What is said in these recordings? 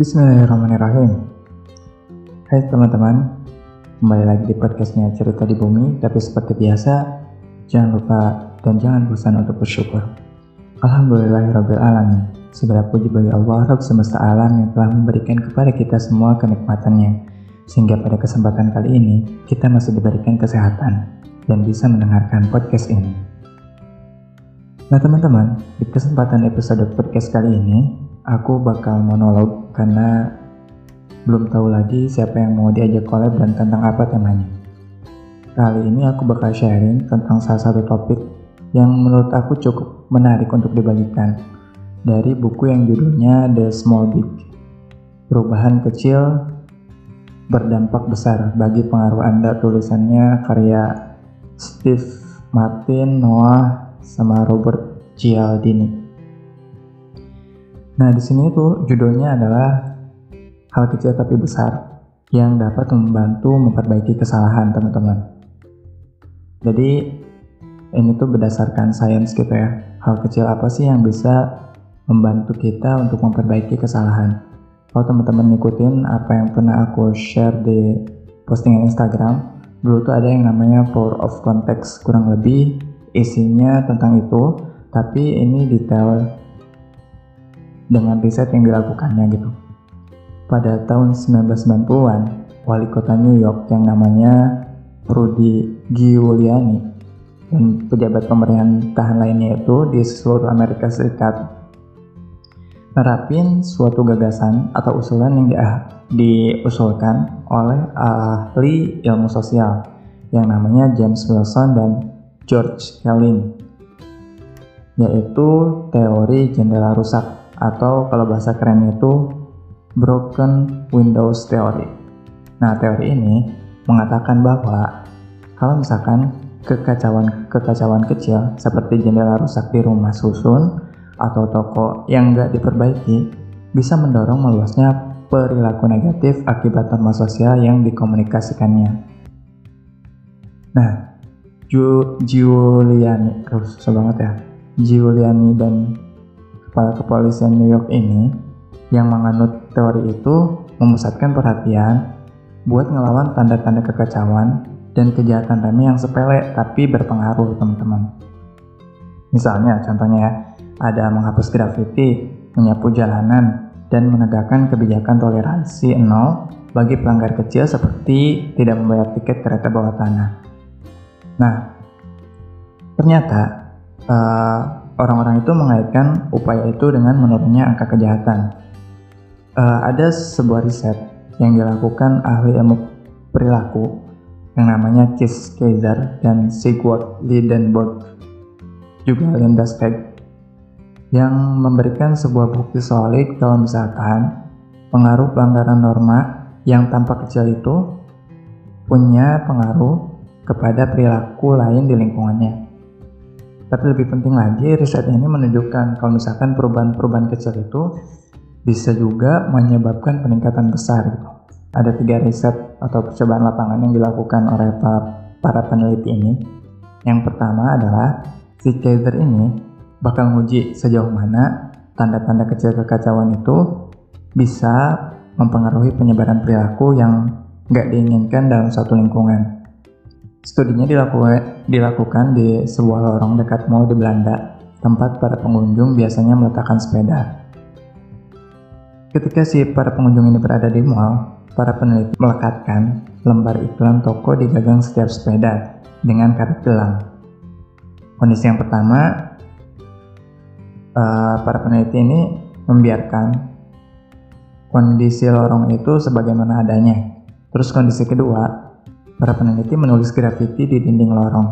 Bismillahirrahmanirrahim. Hai teman-teman Kembali lagi di podcastnya Cerita di Bumi Tapi seperti biasa Jangan lupa dan jangan bosan untuk bersyukur. Alhamdulillahirrahmanirrahim Segala puji bagi Allah Rabb semesta alam yang telah memberikan kepada kita semua kenikmatannya. Sehingga pada kesempatan kali ini Kita masih diberikan kesehatan Dan bisa mendengarkan podcast ini. Nah teman-teman, di kesempatan episode podcast kali ini, aku bakal monolog karena belum tahu lagi siapa yang mau diajak collab dan tentang apa temanya. Kali ini aku bakal sharing tentang salah satu topik yang menurut aku cukup menarik untuk dibagikan dari buku yang judulnya The Small Big. Perubahan kecil berdampak besar bagi pengaruh Anda tulisannya karya Steve Martin Noah sama Robert Cialdini. Nah, di sini tuh judulnya adalah hal kecil tapi besar yang dapat membantu memperbaiki kesalahan teman-teman. Jadi ini tuh berdasarkan sains gitu ya. Hal kecil apa sih yang bisa membantu kita untuk memperbaiki kesalahan? Kalau teman-teman ngikutin apa yang pernah aku share di postingan Instagram, dulu tuh ada yang namanya power of context kurang lebih isinya tentang itu, tapi ini detail dengan riset yang dilakukannya gitu. Pada tahun 1990-an, wali kota New York yang namanya Rudy Giuliani dan pejabat pemerintahan lainnya itu di seluruh Amerika Serikat nerapin suatu gagasan atau usulan yang diusulkan oleh ahli ilmu sosial yang namanya James Wilson dan George Kelly yaitu teori jendela rusak atau kalau bahasa kerennya itu broken windows theory. Nah, teori ini mengatakan bahwa kalau misalkan kekacauan-kekacauan kecil seperti jendela rusak di rumah susun atau toko yang nggak diperbaiki bisa mendorong meluasnya perilaku negatif akibat norma sosial yang dikomunikasikannya. Nah, Giuliani, susah banget ya. Giuliani dan kepala kepolisian New York ini yang menganut teori itu memusatkan perhatian buat ngelawan tanda-tanda kekacauan dan kejahatan remeh yang sepele tapi berpengaruh teman-teman. Misalnya contohnya ada menghapus grafiti, menyapu jalanan, dan menegakkan kebijakan toleransi nol bagi pelanggar kecil seperti tidak membayar tiket kereta bawah tanah. Nah, ternyata uh, orang-orang itu mengaitkan upaya itu dengan menurunnya angka kejahatan. Uh, ada sebuah riset yang dilakukan ahli ilmu perilaku yang namanya Keith Kaiser dan Sigurd Lidenberg juga Linda Steg yang memberikan sebuah bukti solid kalau misalkan pengaruh pelanggaran norma yang tampak kecil itu punya pengaruh kepada perilaku lain di lingkungannya. Tapi lebih penting lagi, riset ini menunjukkan kalau misalkan perubahan-perubahan kecil itu bisa juga menyebabkan peningkatan besar gitu. Ada tiga riset atau percobaan lapangan yang dilakukan oleh para, peneliti ini. Yang pertama adalah si Kaiser ini bakal nguji sejauh mana tanda-tanda kecil kekacauan itu bisa mempengaruhi penyebaran perilaku yang nggak diinginkan dalam satu lingkungan. Studinya dilakukan, dilakukan di sebuah lorong dekat mall di Belanda, tempat para pengunjung biasanya meletakkan sepeda. Ketika si para pengunjung ini berada di mall, para peneliti melekatkan lembar iklan toko di gagang setiap sepeda dengan karet gelang. Kondisi yang pertama, uh, para peneliti ini membiarkan kondisi lorong itu sebagaimana adanya. Terus kondisi kedua, para peneliti menulis grafiti di dinding lorong.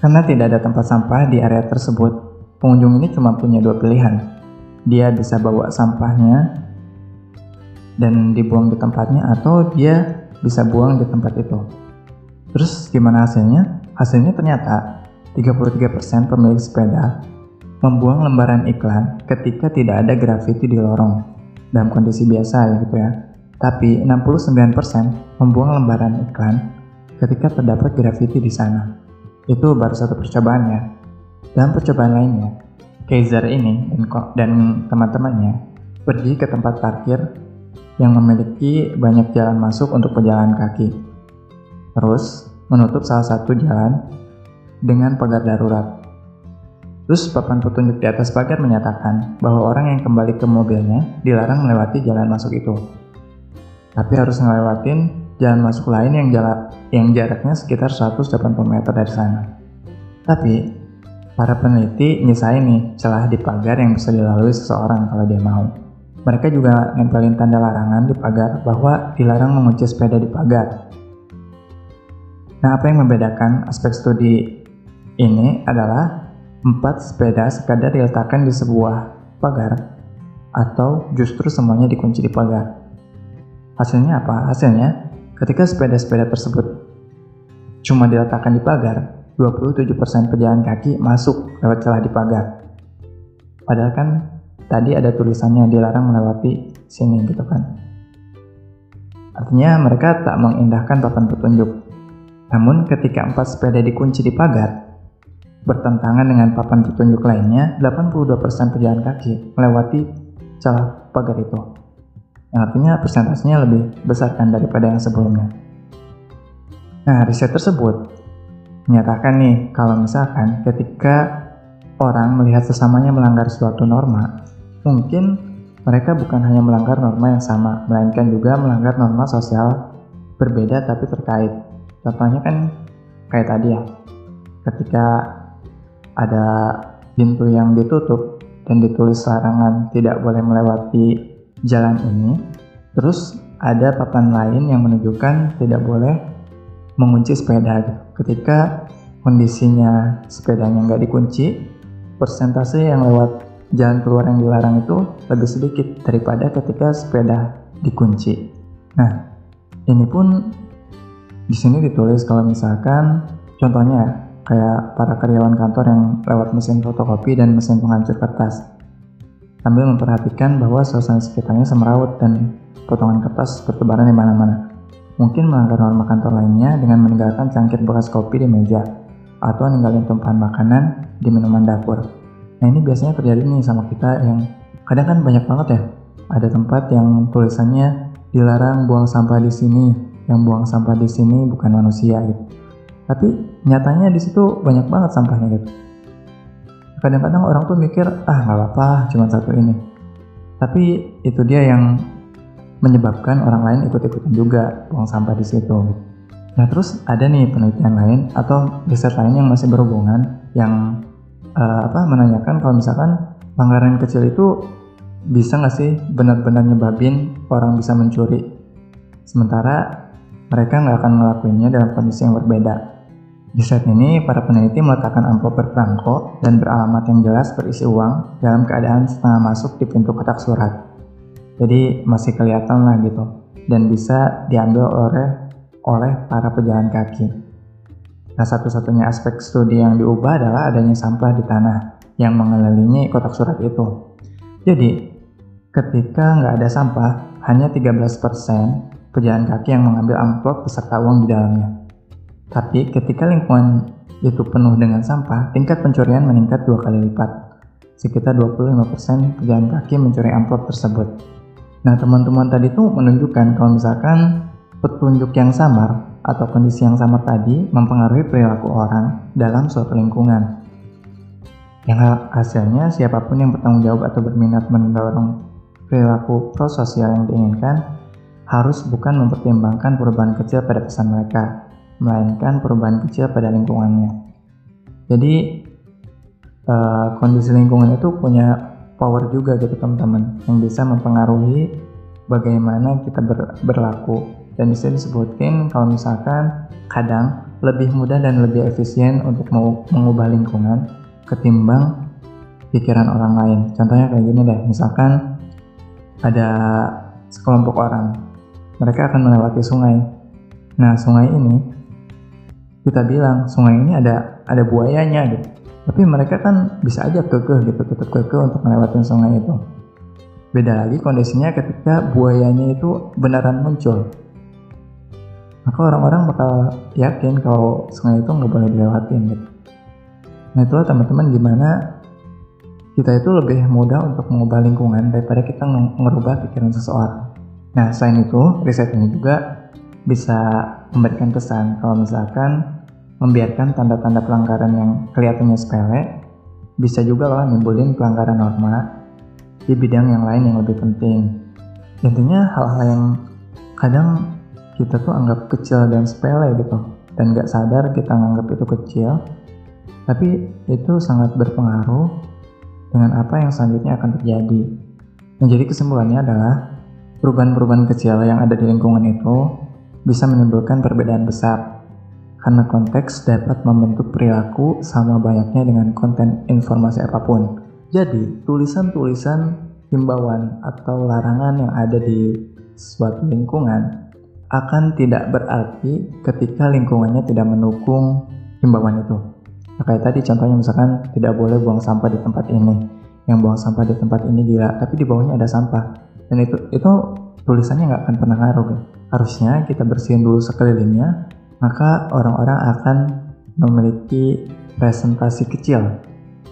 Karena tidak ada tempat sampah di area tersebut, pengunjung ini cuma punya dua pilihan. Dia bisa bawa sampahnya dan dibuang di tempatnya atau dia bisa buang di tempat itu. Terus gimana hasilnya? Hasilnya ternyata 33% pemilik sepeda membuang lembaran iklan ketika tidak ada grafiti di lorong dalam kondisi biasa gitu ya tapi 69% membuang lembaran iklan ketika terdapat grafiti di sana. Itu baru satu percobaan ya. Dalam percobaan lainnya, Kaiser ini dan, dan teman-temannya pergi ke tempat parkir yang memiliki banyak jalan masuk untuk pejalan kaki. Terus, menutup salah satu jalan dengan pagar darurat. Terus papan petunjuk di atas pagar menyatakan bahwa orang yang kembali ke mobilnya dilarang melewati jalan masuk itu. Tapi harus ngelewatin jalan masuk lain yang, jarak, yang jaraknya sekitar 180 meter dari sana. Tapi, para peneliti nyesain nih celah di pagar yang bisa dilalui seseorang kalau dia mau. Mereka juga nempelin tanda larangan di pagar bahwa dilarang mengunci sepeda di pagar. Nah, apa yang membedakan aspek studi ini adalah Empat sepeda sekadar diletakkan di sebuah pagar atau justru semuanya dikunci di pagar. Hasilnya apa? Hasilnya, ketika sepeda-sepeda tersebut cuma diletakkan di pagar, 27% pejalan kaki masuk lewat celah di pagar. Padahal kan tadi ada tulisannya dilarang melewati sini gitu kan. Artinya mereka tak mengindahkan papan petunjuk. Namun ketika empat sepeda dikunci di pagar, bertentangan dengan papan petunjuk lainnya, 82% pejalan kaki melewati celah pagar itu. Yang artinya persentasenya lebih besar kan daripada yang sebelumnya. Nah, riset tersebut menyatakan nih kalau misalkan ketika orang melihat sesamanya melanggar suatu norma, mungkin mereka bukan hanya melanggar norma yang sama, melainkan juga melanggar norma sosial berbeda tapi terkait. Contohnya kan kayak tadi ya, ketika ada pintu yang ditutup dan ditulis larangan tidak boleh melewati jalan ini. Terus ada papan lain yang menunjukkan tidak boleh mengunci sepeda. Ketika kondisinya sepedanya nggak dikunci, persentase yang lewat jalan keluar yang dilarang itu lebih sedikit daripada ketika sepeda dikunci. Nah, ini pun di sini ditulis kalau misalkan contohnya kayak para karyawan kantor yang lewat mesin fotokopi dan mesin penghancur kertas, sambil memperhatikan bahwa suasana sekitarnya semrawut dan potongan kertas bertebaran di mana-mana. Mungkin melanggar norma kantor lainnya dengan meninggalkan cangkir bekas kopi di meja, atau ninggalin tumpahan makanan di minuman dapur. Nah ini biasanya terjadi nih sama kita yang kadang kan banyak banget ya, ada tempat yang tulisannya dilarang buang sampah di sini, yang buang sampah di sini bukan manusia gitu. Tapi nyatanya di situ banyak banget sampahnya gitu kadang-kadang orang tuh mikir ah nggak apa-apa cuma satu ini. Tapi itu dia yang menyebabkan orang lain ikut-ikutan juga buang sampah di situ. Nah terus ada nih penelitian lain atau riset lain yang masih berhubungan yang uh, apa menanyakan kalau misalkan pelanggaran kecil itu bisa nggak sih benar-benar nyebabin orang bisa mencuri? Sementara mereka nggak akan ngelakuinnya dalam kondisi yang berbeda di saat ini, para peneliti meletakkan amplop berperangko dan beralamat yang jelas berisi uang dalam keadaan setengah masuk di pintu kotak surat. Jadi masih kelihatan lah gitu, dan bisa diambil oleh oleh para pejalan kaki. Nah, satu-satunya aspek studi yang diubah adalah adanya sampah di tanah yang mengelilingi kotak surat itu. Jadi, ketika nggak ada sampah, hanya 13% pejalan kaki yang mengambil amplop beserta uang di dalamnya. Tapi ketika lingkungan itu penuh dengan sampah, tingkat pencurian meningkat dua kali lipat. Sekitar 25% pejalan kaki mencuri amplop tersebut. Nah, teman-teman tadi tuh menunjukkan kalau misalkan petunjuk yang samar atau kondisi yang samar tadi mempengaruhi perilaku orang dalam suatu lingkungan. Yang hasilnya siapa pun yang bertanggung jawab atau berminat mendorong perilaku prososial yang diinginkan harus bukan mempertimbangkan perubahan kecil pada pesan mereka, melainkan perubahan kecil pada lingkungannya. Jadi uh, kondisi lingkungan itu punya power juga gitu teman-teman yang bisa mempengaruhi bagaimana kita ber, berlaku dan bisa disebutin kalau misalkan kadang lebih mudah dan lebih efisien untuk mengubah lingkungan ketimbang pikiran orang lain. Contohnya kayak gini deh, misalkan ada sekelompok orang, mereka akan melewati sungai. Nah, sungai ini kita bilang sungai ini ada ada buayanya gitu. Tapi mereka kan bisa aja kekeh gitu tetap kekeh untuk melewati sungai itu. Beda lagi kondisinya ketika buayanya itu beneran muncul. Maka orang-orang bakal yakin kalau sungai itu nggak boleh dilewatin gitu. Nah itulah teman-teman gimana kita itu lebih mudah untuk mengubah lingkungan daripada kita merubah pikiran seseorang. Nah, selain itu, riset ini juga bisa memberikan pesan. Kalau misalkan membiarkan tanda-tanda pelanggaran yang kelihatannya sepele bisa juga loh nimbulin pelanggaran norma di bidang yang lain yang lebih penting. Intinya hal-hal yang kadang kita tuh anggap kecil dan sepele gitu dan gak sadar kita nganggap itu kecil tapi itu sangat berpengaruh dengan apa yang selanjutnya akan terjadi. Nah, jadi kesimpulannya adalah Perubahan-perubahan kecil yang ada di lingkungan itu bisa menimbulkan perbedaan besar, karena konteks dapat membentuk perilaku sama banyaknya dengan konten informasi apa pun. Jadi, tulisan-tulisan himbauan atau larangan yang ada di suatu lingkungan akan tidak berarti ketika lingkungannya tidak mendukung himbauan itu. Nah, kayak tadi contohnya misalkan tidak boleh buang sampah di tempat ini. Yang buang sampah di tempat ini gila, tapi di bawahnya ada sampah dan itu itu tulisannya nggak akan pernah ngaruh kan harusnya kita bersihin dulu sekelilingnya maka orang-orang akan memiliki presentasi kecil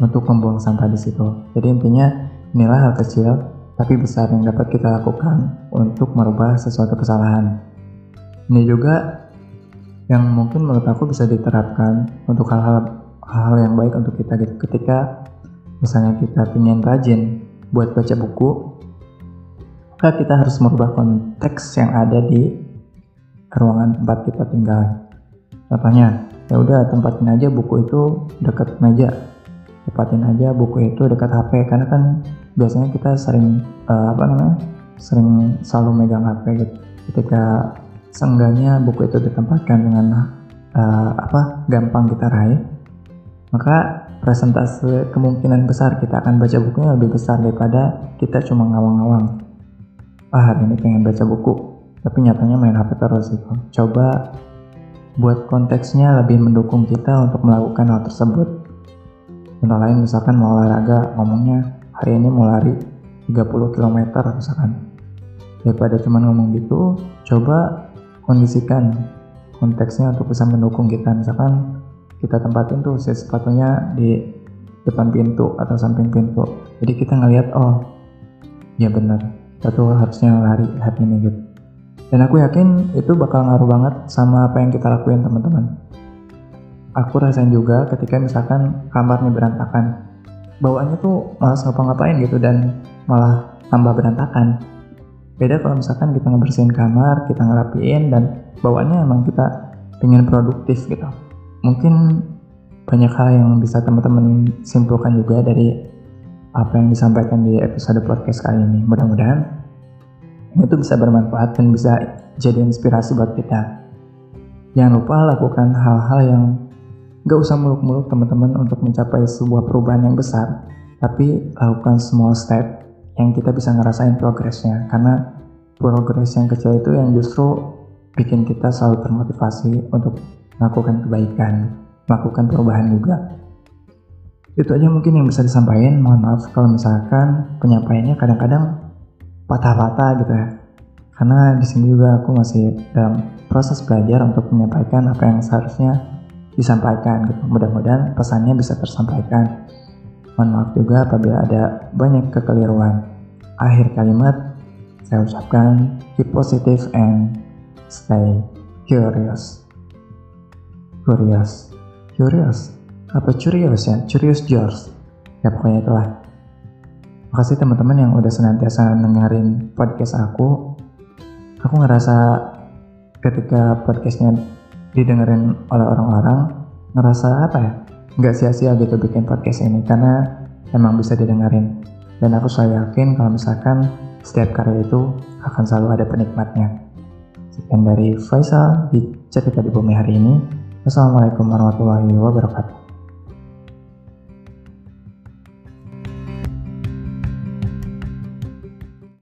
untuk membuang sampah di situ. Jadi intinya inilah hal kecil tapi besar yang dapat kita lakukan untuk merubah sesuatu kesalahan. Ini juga yang mungkin menurut aku bisa diterapkan untuk hal-hal hal yang baik untuk kita. Gitu ketika misalnya kita ingin rajin buat baca buku maka kita harus merubah konteks yang ada di ruangan tempat kita tinggal. Contohnya, ya udah tempatin aja buku itu dekat meja, tempatin aja buku itu dekat HP karena kan biasanya kita sering uh, apa namanya sering selalu megang HP gitu. Ketika seenggaknya buku itu ditempatkan dengan uh, apa gampang kita raih, maka presentase kemungkinan besar kita akan baca bukunya lebih besar daripada kita cuma ngawang-ngawang ah hari ini pengen baca buku tapi nyatanya main HP terus itu coba buat konteksnya lebih mendukung kita untuk melakukan hal tersebut. Contoh lain misalkan mau olahraga ngomongnya hari ini mau lari 30 km misalkan. Daripada cuma ngomong gitu coba kondisikan konteksnya untuk bisa mendukung kita. Misalkan kita tempatin tuh si sepatunya di depan pintu atau samping pintu. Jadi kita ngelihat oh ya benar kita tuh harusnya lari hari ini gitu dan aku yakin itu bakal ngaruh banget sama apa yang kita lakuin teman-teman. Aku rasain juga ketika misalkan kamarnya berantakan. Bawaannya tuh malas ngapa-ngapain gitu dan malah tambah berantakan. Beda kalau misalkan kita ngebersihin kamar kita ngerapiin dan bawaannya emang kita pengen produktif gitu. Mungkin banyak hal yang bisa teman-teman simpulkan juga dari apa yang disampaikan di episode podcast kali ini. Mudah-mudahan itu bisa bermanfaat dan bisa jadi inspirasi buat kita. Jangan lupa lakukan hal-hal yang gak usah muluk-muluk teman-teman untuk mencapai sebuah perubahan yang besar, tapi lakukan small step yang kita bisa ngerasain progresnya. Karena progres yang kecil itu yang justru bikin kita selalu termotivasi untuk melakukan kebaikan, melakukan perubahan juga. Itu aja mungkin yang bisa disampaikan. Mohon maaf kalau misalkan penyampaiannya kadang-kadang patah-patah gitu ya. Karena di sini juga aku masih dalam proses belajar untuk menyampaikan apa yang seharusnya disampaikan gitu. Mudah-mudahan pesannya bisa tersampaikan. Mohon maaf juga apabila ada banyak kekeliruan. Akhir kalimat saya ucapkan keep positive and stay curious. Curious. Curious apa curious ya curious George ya pokoknya itulah makasih teman-teman yang udah senantiasa dengerin podcast aku. Aku ngerasa ketika podcastnya didengerin oleh orang-orang ngerasa apa ya? Nggak sia-sia gitu bikin podcast ini karena emang bisa didengerin. Dan aku selalu yakin kalau misalkan setiap karya itu akan selalu ada penikmatnya. Sekian dari Faisal di cerita di bumi hari ini. Wassalamualaikum warahmatullahi wabarakatuh